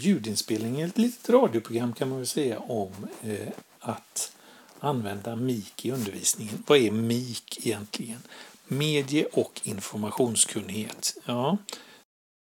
ljudinspelning, ett litet radioprogram kan man väl säga om eh, att använda MIK i undervisningen. Vad är MIK egentligen? Medie och informationskunnighet. Ja,